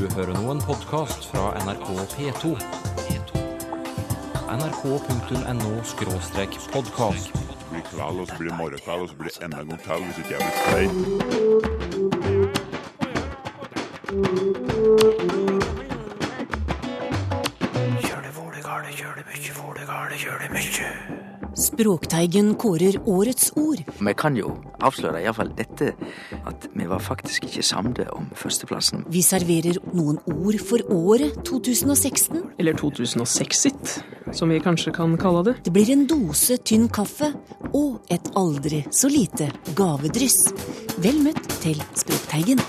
Du hører nå en podkast fra NRK P2. nrk.no-podkast. blir kveld, og så blir morgenkveld, og så blir det enda en gang til hvis ikke jeg blir stein. Språkteigen kårer årets ord. Vi kan jo avsløre iallfall dette, at vi var faktisk ikke samlet om førsteplassen. Vi serverer noen ord for året 2016. Eller 2006-it, som vi kanskje kan kalle det. Det blir en dose tynn kaffe og et aldri så lite gavedryss. Vel møtt til Språkteigen.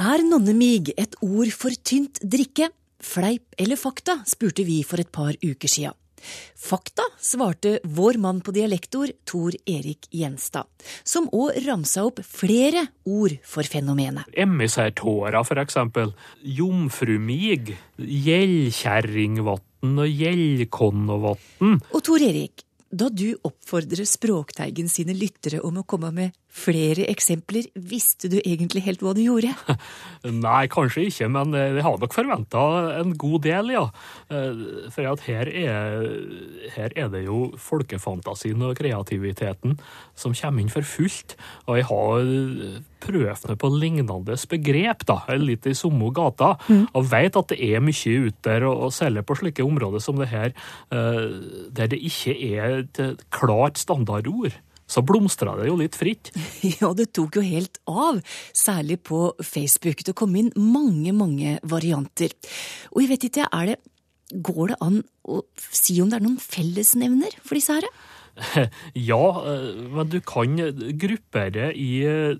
Er nonnemig et ord for tynt drikke? Fleip eller fakta, spurte vi for et par uker sia. Fakta, svarte vår mann på dialektord, Tor Erik Gjenstad, som òg ramsa opp flere ord for fenomenet. Emissærtåra, for eksempel. Jomfrumig. Gjellkjerringvatn og gjellkonnovatn. Og Tor Erik, da du oppfordrer Språkteigen sine lyttere om å komme med flere eksempler, visste du egentlig helt hva du gjorde? Nei, kanskje ikke, men eh, jeg har nok forventa en god del, ja. Eh, For at her er, her er det jo folkefantasien og kreativiteten som kommer inn for fullt. Og jeg har prøvd meg på lignende begrep, da, litt i samme gata, og vet at det er mye ute der, og særlig på slike områder som det her, eh, der det ikke er et klart standardord. Så blomstra det jo litt fritt. Ja, det tok jo helt av, særlig på Facebook. Det kom inn mange, mange varianter. Og jeg vet ikke, er det Går det an å si om det er noen fellesnevner for disse her? Ja, eh, men du kan gruppere i eh,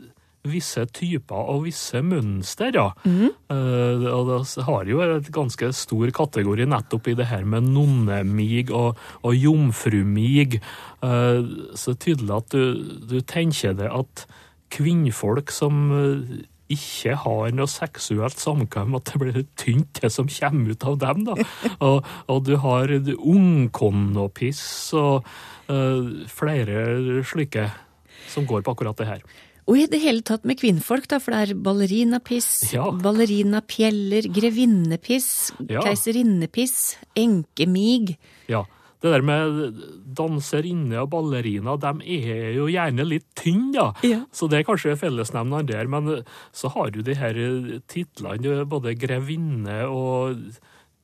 visse typer og visse mønster, ja. Uh, Og det har jo et ganske stor kategori nettopp i det her med nonnemig og, og jomfrumig. Uh, Så tydelig at du, du tenker det at kvinnfolk som uh, ikke har noe seksuelt samkvem, at det blir tynt, det som kommer ut av dem. da. Og, og du har ungkonnopiss og uh, flere slike som går på akkurat det her. Og i det hele tatt med kvinnfolk, da, for det er ballerinapiss, Ja. ballerinapjeller, grevinnepiss, Ja. keiserinnepiss, enkemig. Ja, det der med danserinne og ballerina, de er jo gjerne litt tynne, da. Ja. Så det er kanskje fellesnevneren der, men så har du de her titlene, både grevinne og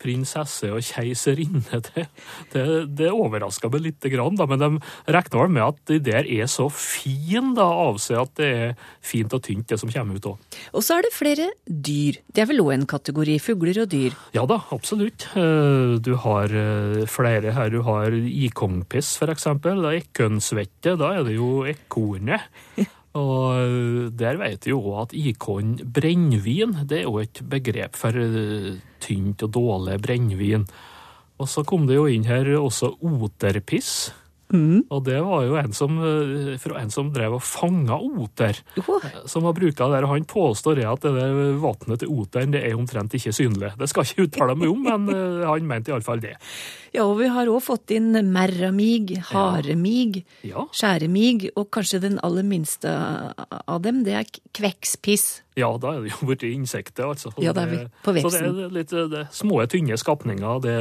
prinsesse og keiserinne. Det, det, det overraska meg lite grann, da, men de regner vel med at de der er så fine, da, avse at det er fint og tynt, det som kommer ut òg. Og så er det flere dyr. Det er vel òg en kategori, fugler og dyr. Ja da, absolutt. Eh, Du har eh, flere her. Du har ikongpiss, for eksempel. Ekkønsvette, da er det jo ekornet. Og der vet vi jo at ikon brennevin, det er jo et begrep for eh, tynt og dårlig brennevin. Og så kom det jo inn her også oterpiss. Og det var jo en som, eh, en som drev og fanga oter oh. som har bruka der, og han påstår at det der vannet til oteren det er omtrent ikke synlig. Det skal ikke uttale meg om, men eh, han mente iallfall det. Ja, og vi har òg fått inn merramig, haremig, Ja. skjæremig, og kanskje den aller minste av dem, det er kvekspiss. Ja, da er det jo blitt insekter, altså. Ja, det er vi på Så det er litt det, små, tynne skapninger, det,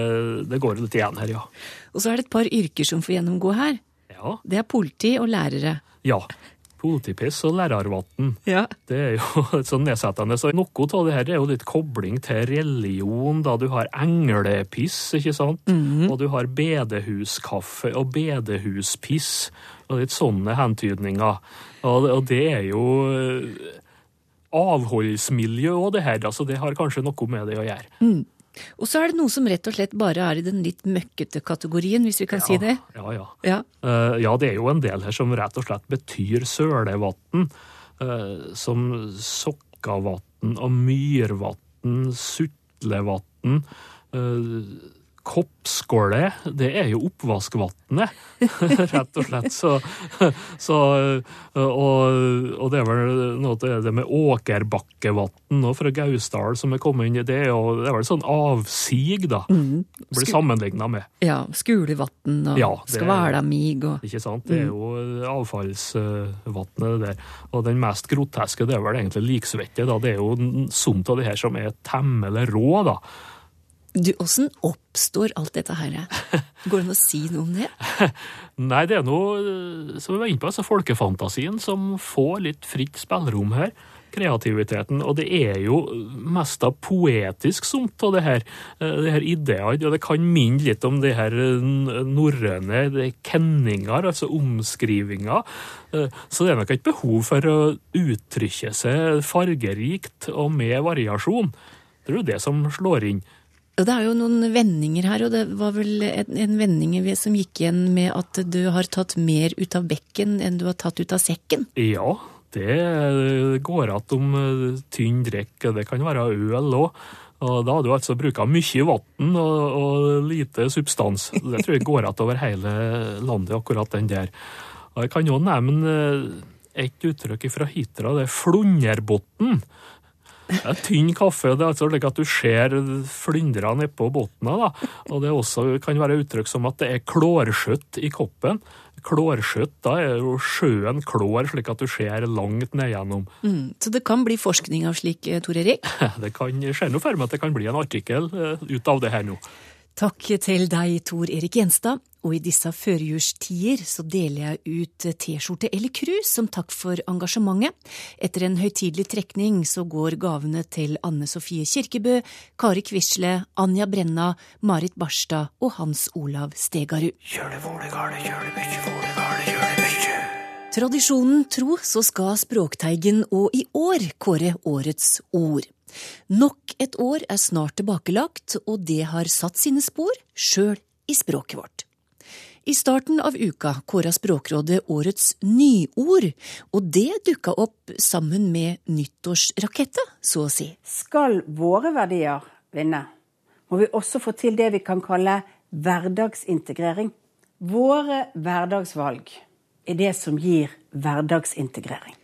det går litt igjen her, ja. Og så er det et par yrker som får gjennomgå her. Ja. Det er politi og lærere. ja. Politipiss og lærervann. Ja. Det er jo sånn nedsettende. Så noe av det her er jo litt kobling til religion, da du har englepiss, ikke sant? Og du har bedehuskaffe og bedehuspiss, og litt sånne hentydninger. Og, og det er jo eh, avholdsmiljø og det her, altså det har kanskje noe med det å gjøre. Og så er det noe som rett og slett bare er i den litt møkkete kategorien, hvis vi kan si det. Ja, ja. Ja. Uh, ja, det er jo en del her som rett og slett betyr sølevann, uh, som sokkavann og myrvann, sutlevann, uh, koppskåle, det er jo oppvaskvannet, rett og slett. Så, så og, og, det er vel noe til det med åkerbakkevann fra Gausdal som er kommet inn i det, og det er vel sånn avsig, da. Mm. Blir sammenligna med. Ja, Skulevatn og ja, Skvælamig og Ikke sant. Det er jo avfallsvannet, det der. Og den mest groteske, det er vel egentlig liksvette. da. Det er jo sånt av det her som er temmelig rå, da. Du, Åssen oppstår alt dette her? Går det an å si noe om det? Nei, det er noe som vi var inne på, altså folkefantasien som får litt fritt spillerom her. Kreativiteten. Og det er jo mest av poetisk sumt av det her. Eh, det her ideene. Og det kan minne litt om det her norrøne kenninger, altså omskrivinger. Eh, så det er nok et behov for å uttrykke seg fargerikt og med variasjon. Det er jo det som slår inn. Og det er jo noen vendinger her, og det var vel en, en vending som gikk igjen med at du har tatt mer ut av bekken enn du har tatt ut av sekken? Ja, det går igjen om eh, tynn drikk. Det kan være øl òg. Og da har du altså bruka mye vann og, og, lite substans. Det tror jeg går igjen over hele landet, akkurat den der. Og jeg kan jo nevne eh, et uttrykk fra Hitra, det er flunderbotn. Er tynn kaffe. Det er altså slik at du ser flyndra nedpå bunnen. Og det også kan være uttrykk som at det er klårskjøtt i koppen. Klårskjøtt, da er jo sjøen klår, slik at du ser langt nedgjennom. Mm, så det kan bli forskning av slik, eh, Tor Erik? Det kan skje noe for meg at det kan bli en artikkel eh, ut av det her nå. Takk til deg, Tor Erik Gjenstad. Og i disse førjulstider så deler jeg ut T-skjorte eller krus som takk for engasjementet. Etter en høytidelig trekning så går gavene til Anne Sofie Kirkebø, Kari Quisle, Anja Brenna, Marit Barstad og Hans Olav Stegarud. Tradisjonen tro så skal Språkteigen og i år kåre årets ord. Nok et år er snart tilbakelagt, og det har satt sine spor, sjøl i språket vårt. I starten av uka kåra Språkrådet årets nyord, og det dukka opp sammen med nyttårsraketta, så å si. Skal våre verdier vinne, må vi også få til det vi kan kalle hverdagsintegrering. Våre hverdagsvalg er det som gir hverdagsintegrering.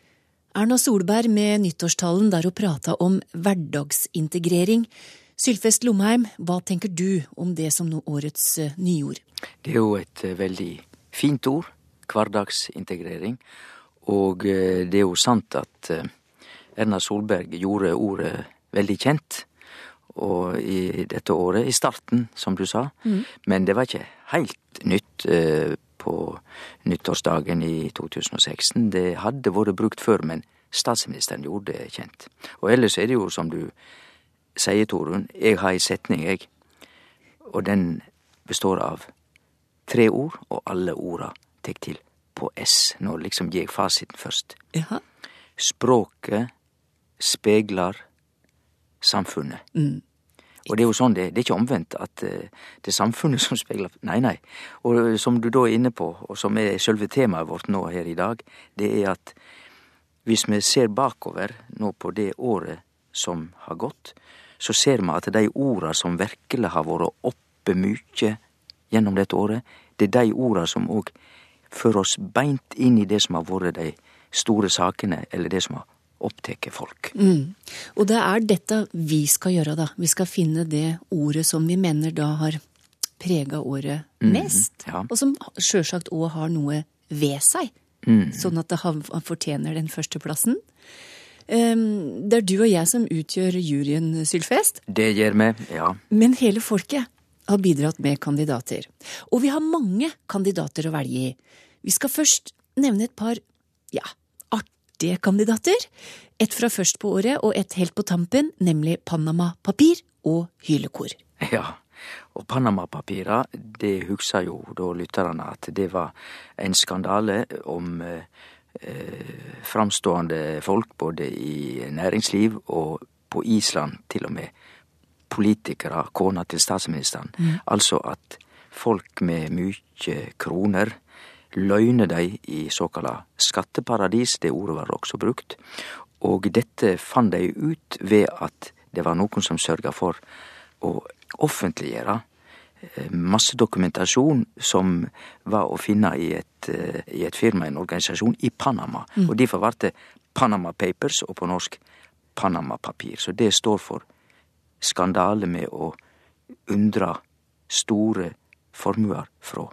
Erna Solberg med nyttårstalen der hun prata om hverdagsintegrering. Sylfest Lomheim, hva tenker du om det som nå årets eh, nyord? Det er jo et eh, veldig fint ord. Hverdagsintegrering. Og eh, det er jo sant at Erna Solberg gjorde ordet veldig kjent. Og i dette året, i starten, som du sa. Mm. Men det var ikke heilt nytt på nyttårsdagen i 2016. Det hadde vært brukt før, men statsministeren gjorde det kjent. Og ellers er det jo som du sier Torunn, jeg har ei setning, jeg, og den består av tre ord, og alle orda tek til på S. Nå liksom gir jeg fasiten først. Jaha. Språket speglar samfunnet. Mm. Og det er jo sånn det, det er ikke omvendt at uh, det er samfunnet som speiler Nei, nei. Og uh, som du da er inne på, og som er selve temaet vårt nå her i dag, det er at hvis vi ser bakover nå på det året som har gått, så ser vi at de orda som virkelig har vært oppe mykje gjennom dette året, det er de orda som òg fører oss beint inn i det som har vært de store sakene, eller det som har opptatt folk. Mm. Og det er dette vi skal gjøre, da. Vi skal finne det ordet som vi mener da har prega året mm, mest, mm, ja. og som sjølsagt òg har noe ved seg. Mm. Sånn at det fortjener den førsteplassen. Det er du og jeg som utgjør juryen, Sylfest. Det gjør vi, ja. Men hele folket har bidratt med kandidater. Og vi har mange kandidater å velge i. Vi skal først nevne et par, ja, artige kandidater. Et fra først på året og et helt på tampen, nemlig Panama-papir og hylekor. Ja, og Panama-papira, det husker jo da lytterne at det var en skandale om eh, framstående folk både i næringsliv og på Island til og med politikere, kona til statsministeren. Mm. Altså at folk med mye kroner løyner dei i såkalla skatteparadis, det ordet var også brukt, og dette fant dei ut ved at det var noen som sørga for å offentliggjøre eh, masse dokumentasjon som var å finne i et, eh, i et firma, en organisasjon, i Panama. Og derfor ble det Panama Papers, og på norsk Panama-papir. Så det står for skandale med å unndra store formuer fra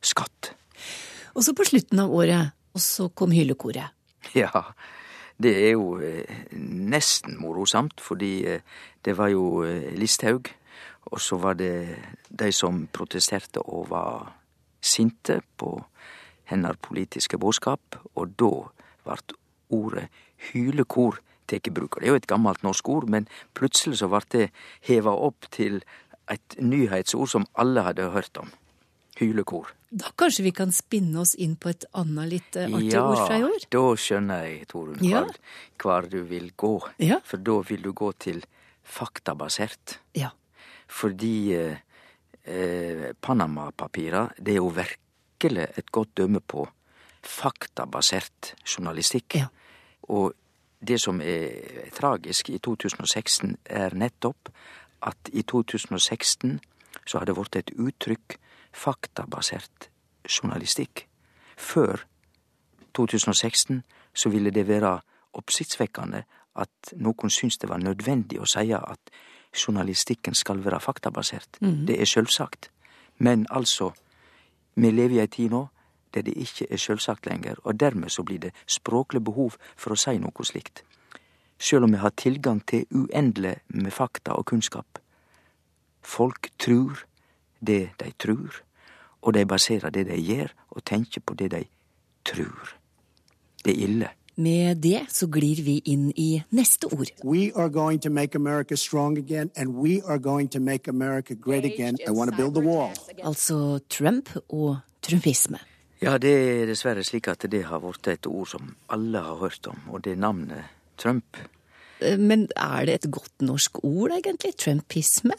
skatt. Og så på slutten av året, og så kom hyllekoret. Ja, det er jo eh, nesten morosamt, fordi eh, det var jo eh, Listhaug, og så var det de som protesterte og var sinte på hennes politiske budskap, og da ble ordet hylekor tatt i bruk. Det er jo et gammelt norsk ord, men plutselig så ble det heva opp til et nyhetsord som alle hadde hørt om. Hylekor. Da kanskje vi kan spinne oss inn på et annet litt artig artig ord fra i år? Ja, da skjønner jeg, Torunn, Ja. hvor du vil gå. Ja. For da vil du gå til faktabasert. Ja. Fordi eh, eh, Panama-papira, det er jo virkelig et godt dømme på faktabasert journalistikk. Ja. Og det som er tragisk i 2016, er nettopp at i 2016 så har det blitt et uttrykk faktabasert journalistikk. Før 2016 så ville det være oppsiktsvekkende at noen syns det var nødvendig å si at journalistikken skal være faktabasert. Det er sjølvsagt. Men altså, vi lever i ei tid nå der det ikke er sjølvsagt lenger, og dermed så blir det språklig behov for å si noe slikt. Sjøl om vi har tilgang til uendelig med fakta og kunnskap. Folk trur det de trur, og de baserer det de gjør, og tenker på det de trur. Det er ille. Med det så glir vi inn i neste ord. We are going to make America strong again, and we are going to make America great again. I want to build the wall. Altså Trump og trumpisme. Ja, det er dessverre slik at det har blitt et ord som alle har hørt om, og det er navnet Trump Eh, Men er det et godt norsk ord, egentlig? Trumpisme?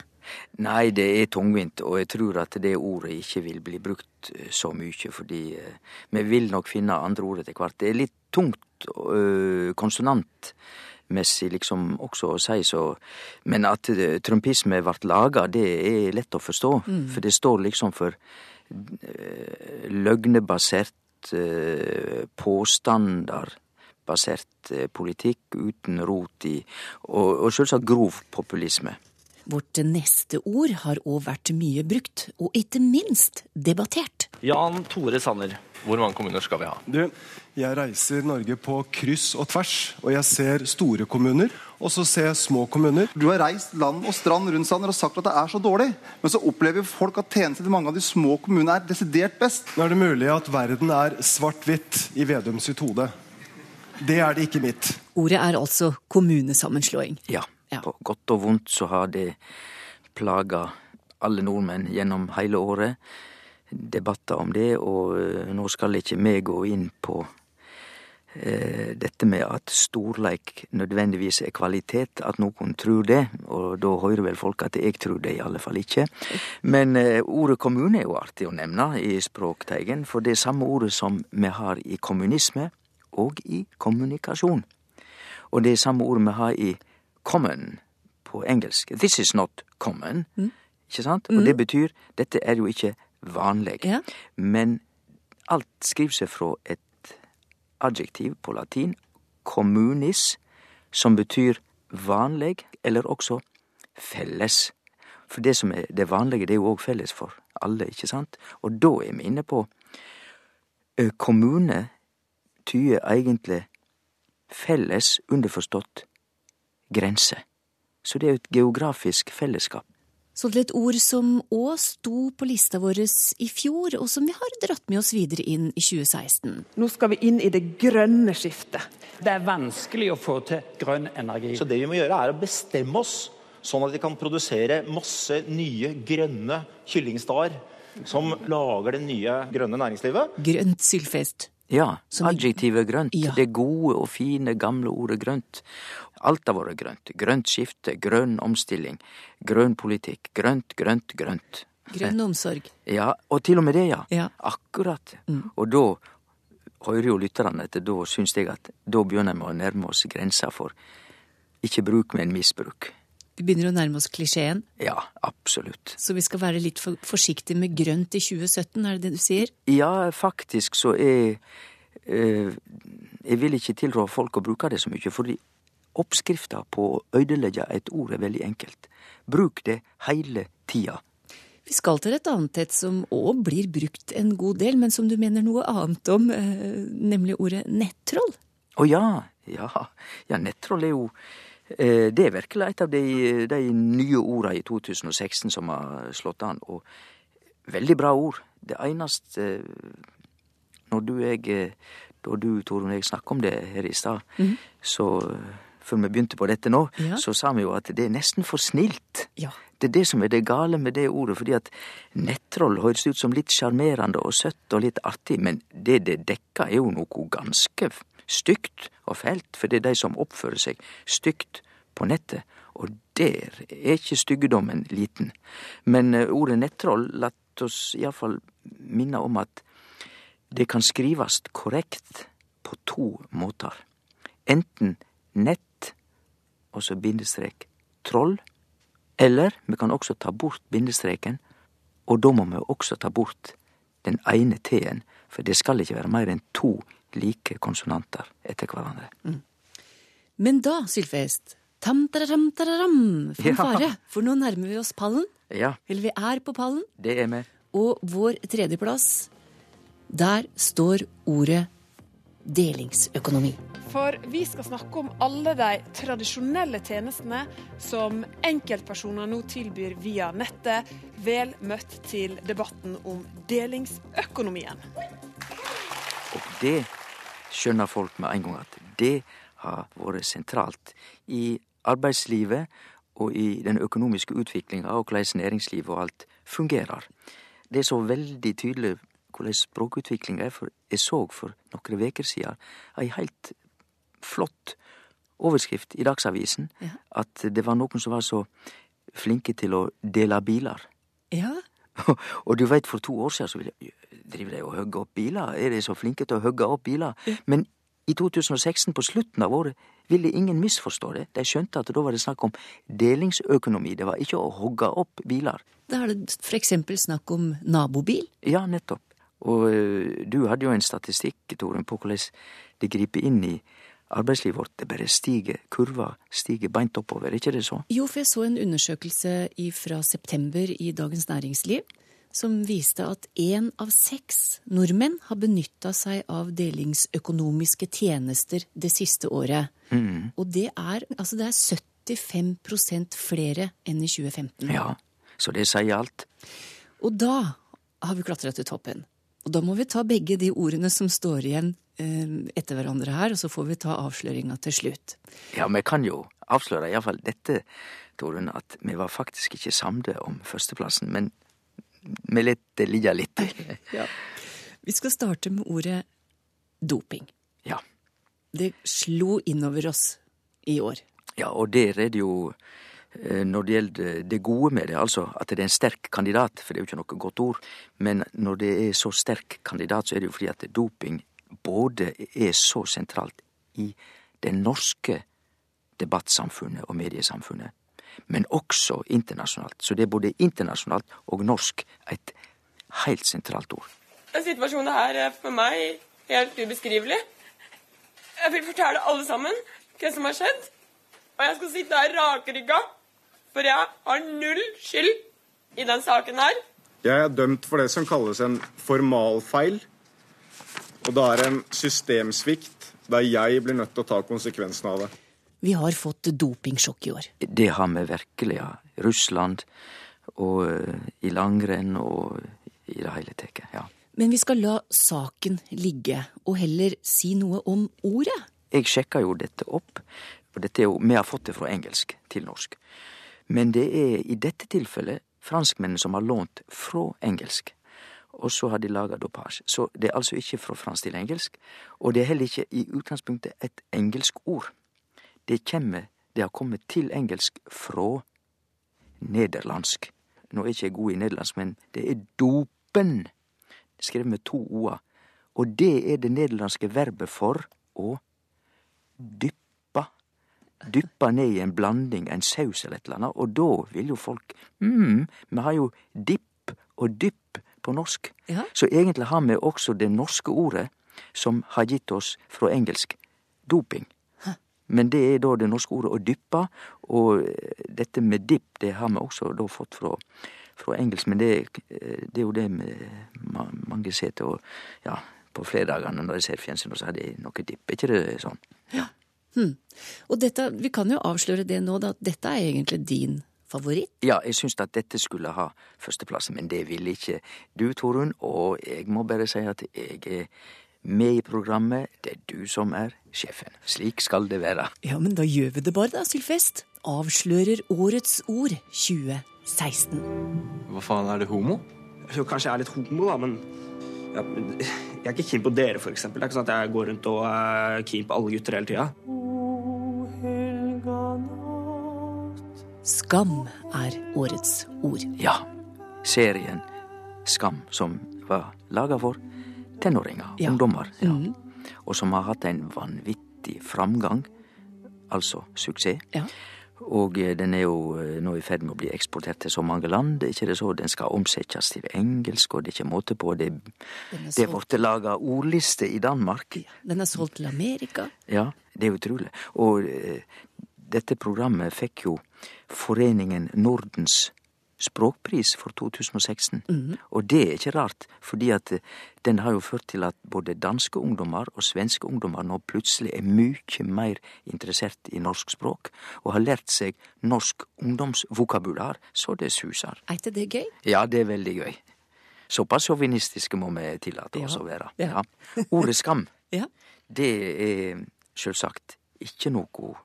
Nei, det er tungvint, og jeg tror at det ordet ikke vil bli brukt eh, så mye, fordi eh, vi vil nok finne andre ord etter hvert. Det er litt tungt øh, konsonantmessig liksom også å si så, men at eh, trumpisme vart laga, det er lett å forstå, for det står liksom for løgnebasert, påstander øh, politikk uten rot i, og, og selvsagt grov populisme. Vårt neste ord har òg vært mye brukt, og ikke minst debattert. Jan Tore Sanner, hvor mange kommuner skal vi ha? Du, jeg reiser Norge på kryss og tvers, og jeg ser store kommuner, og så ser jeg små kommuner. Du har reist land og strand rundt Sander, og sagt at det er så dårlig. Men så opplever folk at tjenester til mange av de små kommunene er desidert best. Nå er det mulig at verden er svart-hvitt i Vedum sitt hode. Det er det ikke mitt. Ordet er altså kommunesammenslåing. Ja, Ja. på godt og vondt så har det plaga alle nordmenn gjennom hele året. Debatter om det, og eh, nå skal ikke vi gå inn på eh, dette med at storleik nødvendigvis er kvalitet, at noen tror det, og da hører vel folk at jeg tror det i alle fall ikke. Men eh, ordet kommune er jo artig å nevne i Språkteigen, for det er samme ordet som vi har i kommunisme og i kommunikasjon. Og det er samme ordet vi har i common på engelsk. This is not common. Ikke sant? Og det betyr dette er jo ikke vanlig. Ja. Men alt skriver seg fra et adjektiv på latin, communis, som betyr vanlig, eller også felles. For det som er det vanlige, det er jo òg felles for alle, ikke sant? Og da er vi inne på Kommune tyder egentlig felles, underforstått grense. Så det er jo et geografisk fellesskap. Så til et ord som òg sto på lista vår i fjor, og som vi har dratt med oss videre inn i 2016. Nå skal vi inn i det grønne skiftet. Det er vanskelig å få til grønn energi. Så det vi må gjøre er å bestemme oss, sånn at vi kan produsere masse nye grønne kyllingstar som lager det nye grønne næringslivet. Grønt sylfest. Ja, adjektivet grønt. Ja. Det gode og fine, gamle ordet grønt. Alt har vært grønt. Grønt skifte, grønn omstilling, grønn politikk. Grønt, grønt, grønt. Grønn omsorg. Ja, og til og med det, ja. Ja. Akkurat. Og da hører jo lytterne etter, da syns jeg at da begynner vi å nærme oss grensa for ikke bruk, men misbruk. Vi begynner å nærme oss klisjeen. Ja, absolutt. Så vi skal være litt for forsiktige med grønt i 2017, er det det du sier? Ja, faktisk så er jeg, Jeg vil ikke tilrå folk å bruke det så mye, fordi oppskrifta på å ødelegge et ord er veldig enkelt. Bruk det hele tida. Vi skal til et annet et som òg blir brukt en god del, men som du mener noe annet om, eh, nemlig ordet nettroll. Å ja, ja. Ja, nettroll er jo eh, Det er virkelig et av de, de nye orda i 2016 som har slått an, og veldig bra ord. Det eneste eh, Når du jeg Da du, Torunn, jeg snakka om det her i stad, Mhm. så før vi begynte på dette nå, Ja. så sa vi jo at det er nesten for snilt. Ja. Det er det som er det gale med det ordet, fordi at nettroll høres ut som litt sjarmerende og søtt og litt artig, men det det dekker er jo noe ganske stygt og fælt, for det er de som oppfører seg stygt på nettet, og der er ikke styggedommen liten. Men eh, ordet nettroll lat oss iallfall minne om at det kan skrivast korrekt på to måter. Enten nett, og så bindestrek troll, eller vi kan også ta bort bindestreken, og da må vi også ta bort den ene t-en, for det skal ikke være mer enn to like konsonanter etter hverandre. Men da, Sylfest, tam-tararam-tararam, fanfare, Ja. for nå nærmer vi oss pallen. Ja, Eller vi er på pallen. det er vi. Og vår tredjeplass, der står ordet delingsøkonomi. For vi skal snakke om alle de tradisjonelle tjenestene som enkeltpersoner nå tilbyr via nettet. Vel møtt til debatten om delingsøkonomien. Og det skjønner folk med en gang at det har vært sentralt i arbeidslivet og i den økonomiske utviklinga og hvordan næringslivet og alt fungerer. Det er så veldig tydelig hvordan språkutviklinga er, for jeg så for noen veker siden ei heilt flott overskrift i Dagsavisen at det var noen som var så flinke til å dele biler. Ja, Og du veit, for to år siden så Driver de og hogger opp biler? Er de så flinke til å hogge opp biler? Men i 2016, på slutten av året, ville ingen misforstå det. De skjønte at da var det snakk om delingsøkonomi. Det var ikke å hogge opp biler. da er det for eksempel snakk om nabobil. Ja, nettopp. Og du hadde jo en statistikk, Toren, på hvordan det griper inn i arbeidslivet vårt. Det bare stiger. Kurva stiger beint oppover, er ikke det så? Jo, for jeg så en undersøkelse fra september i Dagens Næringsliv som viste at én av seks nordmenn har benytta seg av delingsøkonomiske tjenester det siste året. Mm. Og det er, altså det er 75% flere enn i 2015. Ja, så det sier alt. Og da har vi klatra til toppen. Og da må vi ta begge de ordene som står igjen etter hverandre her, og så får vi ta avsløringa til slutt. Ja, vi kan jo avsløre iallfall dette, Torunn, at vi var faktisk ikke samde om førsteplassen, men vi let det ligge litt. Vi skal starte med ordet doping. Ja. Det slo innover oss i år. Ja, og der er det jo eh, når det gjelder det gode med det, altså at det er en sterk kandidat, for det er jo ikke noe godt ord, men når det er så sterk kandidat, så er det jo fordi at doping både er så sentralt i det norske debattsamfunnet og mediesamfunnet, men også internasjonalt. Så det er både internasjonalt og norsk et helt sentralt ord. Situasjonen her er for meg helt ubeskrivelig. Jeg vil fortelle alle sammen hva som har skjedd. Og jeg skal sitte her rakrygga, for jeg har null skyld i den saken her. Jeg er dømt for det som kalles en formalfeil. Og det er en systemsvikt der jeg blir nødt til å ta konsekvensen av det. Vi har fått dopingsjokk i år. Det har vi virkelig, ja. Russland og eh, i langrenn og i det hele tatt, ja. Men vi skal la saken ligge, og heller si noe om ordet. Jeg sjekka jo dette opp, og dette er jo, vi har fått det fra engelsk til norsk. Men det er i dette tilfellet franskmennene som har lånt fra engelsk. Og så har de laga dopasje. Så det er altså ikke fra fransk til engelsk. Og det er heller ikke i utgangspunktet et engelsk ord. Det kommer, det har kommet til engelsk fra nederlandsk. Nå er ikke jeg god i nederlandsk, men det er dopen. Skrevet med to o-er. Og det er det nederlandske verbet for å dyppe Dyppe ned i en blanding, en saus eller et eller annet, og da vil jo folk mm, vi har jo dipp og dypp på norsk. Ja. Så egentlig har vi også det norske ordet som har gitt oss fra engelsk doping. Men det er da det norske ordet å dyppe, og eh, dette med dipp, det har vi også da fått fra, fra engelsk. Men det, eh, det er jo det mange ser til, ja, på fredagene når de ser fjernsyn, og så har de noe dipp. Er ikke det sånn? Hm. Og dette, vi kan jo avsløre det nå, da, at dette er egentlig din favoritt. Ja, jeg syns at dette skulle ha førsteplassen, men det ville ikke du, Torunn. Og jeg må bare si at jeg er med i programmet. Det er du som er sjefen. Slik skal det være. Ja, men da gjør vi det bare, da, Sylfest. Avslører årets ord 2016. Hva faen, er det homo? Jo, kanskje jeg er litt homo, da, men, ja, jeg er ikke keen på dere, for eksempel. Det er ikke sånn at jeg går rundt og er keen på alle gutter hele tida. Skam er årets ord. Ja. Serien Skam, som var laga for tenåringer, Ja. ungdommer. Ja. Mm. Og som har hatt en vanvittig framgang. Altså suksess. Ja. Og eh, den er jo eh, nå i ferd med å bli eksportert til så mange land. Ikke det så? Den skal omsettes til engelsk, og det er ikke måte på. Det, er det ble laga ordliste i Danmark. den er solgt til Amerika. Ja, det er utrolig. Og eh, dette programmet fikk jo Foreningen Nordens språkpris for 2016. Mm. Og det er ikke rart, fordi at eh, den har jo ført til at både danske ungdommer og svenske ungdommer nå plutselig er mye mer interessert i norsk språk, og har lært seg norsk ungdomsvokabular så det suser. Er ikke det gøy? Ja, det er veldig gøy. Såpass sjåvinistiske må vi tillate oss Ja, å være. ja. Ordet skam, det er sjølvsagt ikke noe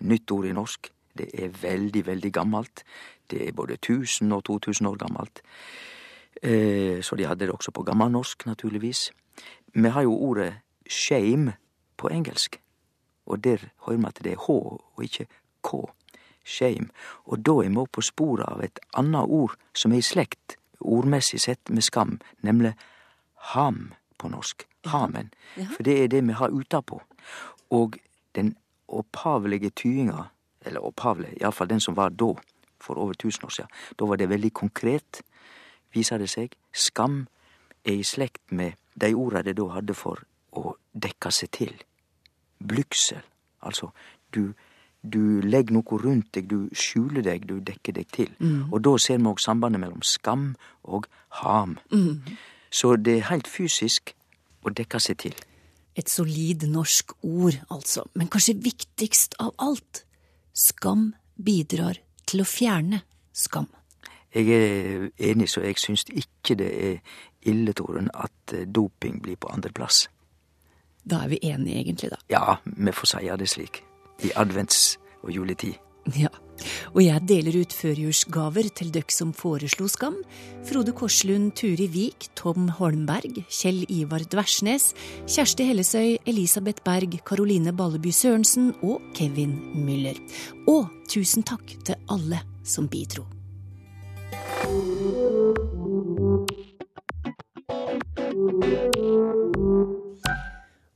nytt ord i norsk. Det er veldig, veldig gammelt. Det er både 1000 og 2000 år gammelt. Eh, så de hadde det også på gammelnorsk, naturligvis. Vi har jo ordet shame på engelsk, og der hører vi at det er H og ikke K. Shame. Og da er vi på sporet av et annet ord som er i slekt, ordmessig sett, med skam, nemlig ham på norsk. Hamen. For det er det vi har utapå. Og den opphavlige tydinga, eller opphavlig, iallfall den som var da, for over tusen år siden, da var det veldig konkret, viser det seg. Skam er i slekt med de orda de da hadde for å dekke seg til. Blygsel. Altså, du, du legger noe rundt deg, du skjuler deg, du dekker deg til. Mm. Og da ser vi òg sambandet mellom skam og ham. Mm. Så det er helt fysisk å dekke seg til. Et solid norsk ord, altså. Men kanskje viktigst av alt, skam bidrar til å fjerne skam. Jeg er enig, så jeg syns ikke det er ille, Torunn, at eh, doping blir på andreplass. Da er vi enige, egentlig, da. Ja, vi får si det slik. I advents- og juletid. Ja. Og jeg deler ut førjulsgaver til døkk som foreslo skam. Frode Korslund, Turi Vik, Tom Holmberg, Kjell Ivar Dversnes, Kjersti Hellesøy, Elisabeth Berg, Karoline Balleby Sørensen og Kevin Müller. Og tusen takk til alle som bidro.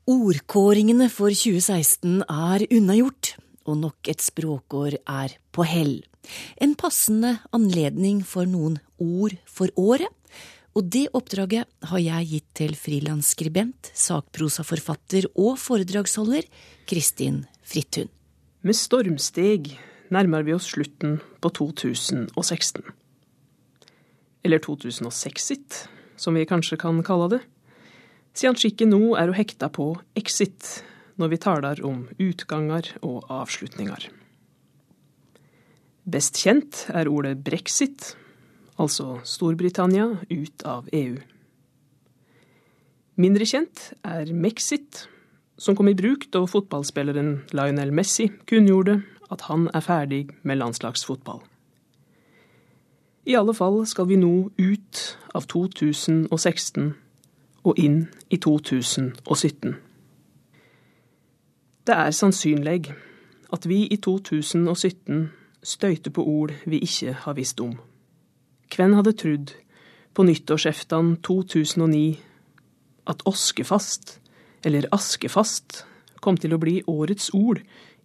Ordkåringene for 2016 er unnagjort, og nok et språkår er på hell. En passende anledning for noen ord for året. Og det oppdraget har jeg gitt til frilansskribent, sakprosaforfatter og foredragsholder Kristin Frithun. Med stormsteg nærmer vi oss slutten på 2016. Eller 2006-it, som vi kanskje kan kalle det. Siden skikken nå er å hekta på exit når vi taler om utganger og avslutninger. Best kjent er ordet brexit, altså Storbritannia ut av EU. Mindre kjent er mexit, som kom i bruk da fotballspilleren Lionel Messi kunngjorde at han er ferdig med landslagsfotball. I alle fall skal vi nå ut av 2016 og inn i 2017. Det er sannsynlig at vi i 2017 støyter på ord vi ikke har visst om. Hvem hadde trodd på nyttårseftan 2009 at oskefast, eller askefast, kom til å bli årets ord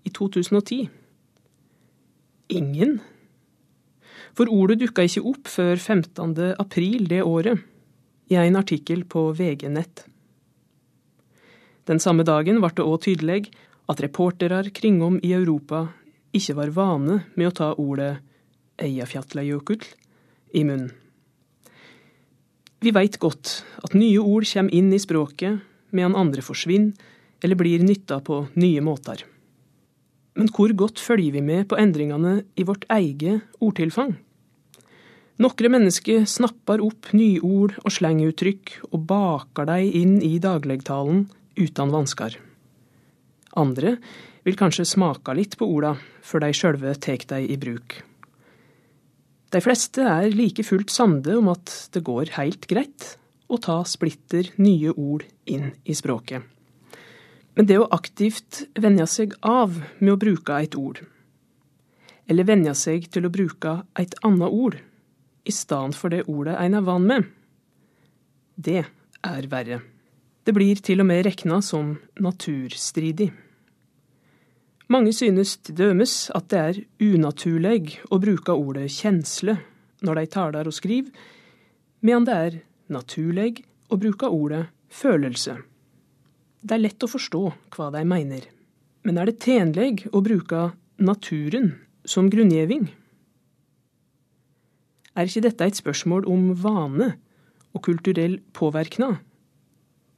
i 2010? Ingen. For ordet dukka ikke opp før 15. april det året, i en artikkel på VG nett. Den samme dagen ble det òg tydelig at reportere kringom i Europa ikke var vane med å ta ordet Eyjafjallajökull i munnen. Vi veit godt at nye ord kommer inn i språket, medan andre forsvinner eller blir nytta på nye måter. Men hvor godt følger vi med på endringene i vårt eget ordtilfang? Nokre mennesker snapper opp nyord og slenguttrykk og baker dem inn i dagligtalen uten vansker. Andre vil kanskje smake litt på orda før de sjølve tek dei i bruk. De fleste er like fullt samde om at det går heilt greit å ta splitter nye ord inn i språket. Men det å aktivt venne seg av med å bruke et ord, eller venne seg til å bruke et annet ord i stedet for det ordet en er van med, det er verre. Det blir til og med rekna som naturstridig. Mange synes til dømes at det er unaturleg å bruke ordet kjensle når de taler og skriver, medan det er naturleg å bruke ordet følelse. Det er lett å forstå hva de mener, men er det tenleg å bruke naturen som grunngjeving? Er ikke dette et spørsmål om vane og kulturell påvirkning?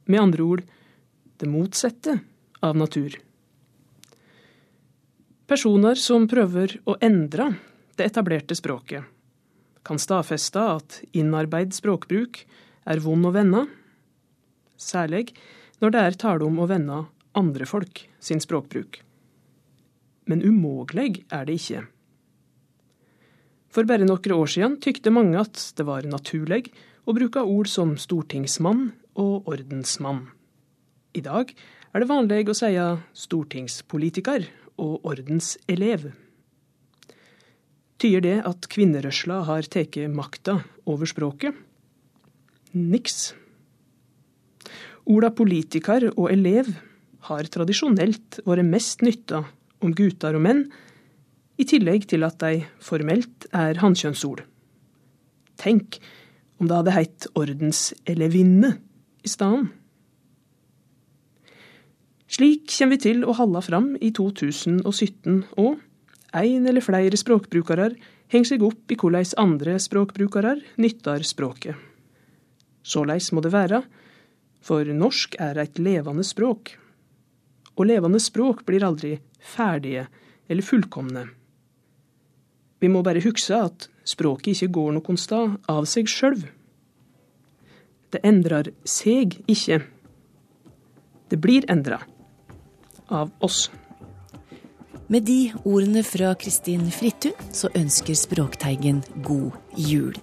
Med andre ord det motsatte av natur. Personer som prøver å endre det etablerte språket, kan stadfeste at innarbeid språkbruk er vond å vende, særlig når det er tale om å vende andre folk sin språkbruk. Men umågleg er det ikke. For bare noen år siden tykte mange at det var naturlig å bruke ord som stortingsmann og ordensmann. I dag er det vanlig å si stortingspolitiker og ordenselev. Tyder det at kvinnerørsla har tatt makta over språket? Niks. Orda politiker og elev har tradisjonelt vært mest nytta om gutter og menn, i tillegg til at de formelt er hannkjønnsord. Tenk om det hadde heitt ordensellevinne i staden. Slik kommer vi til å holde fram i 2017 òg. Ein eller flere språkbrukere henger seg opp i hvordan andre språkbrukere nytter språket. Såleis må det være, for norsk er et levende språk. Og levende språk blir aldri ferdige eller fullkomne. Vi må bare huske at språket ikke går noen sted av seg sjøl. Det endrer seg ikke. Det blir endra av oss. Med de ordene fra Kristin Frittun så ønsker Språkteigen god jul.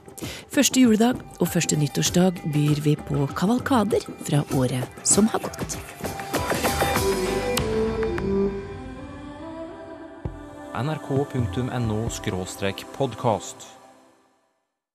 Første juledag og første nyttårsdag byr vi på kavalkader fra året som har gått. nrk.no podkast.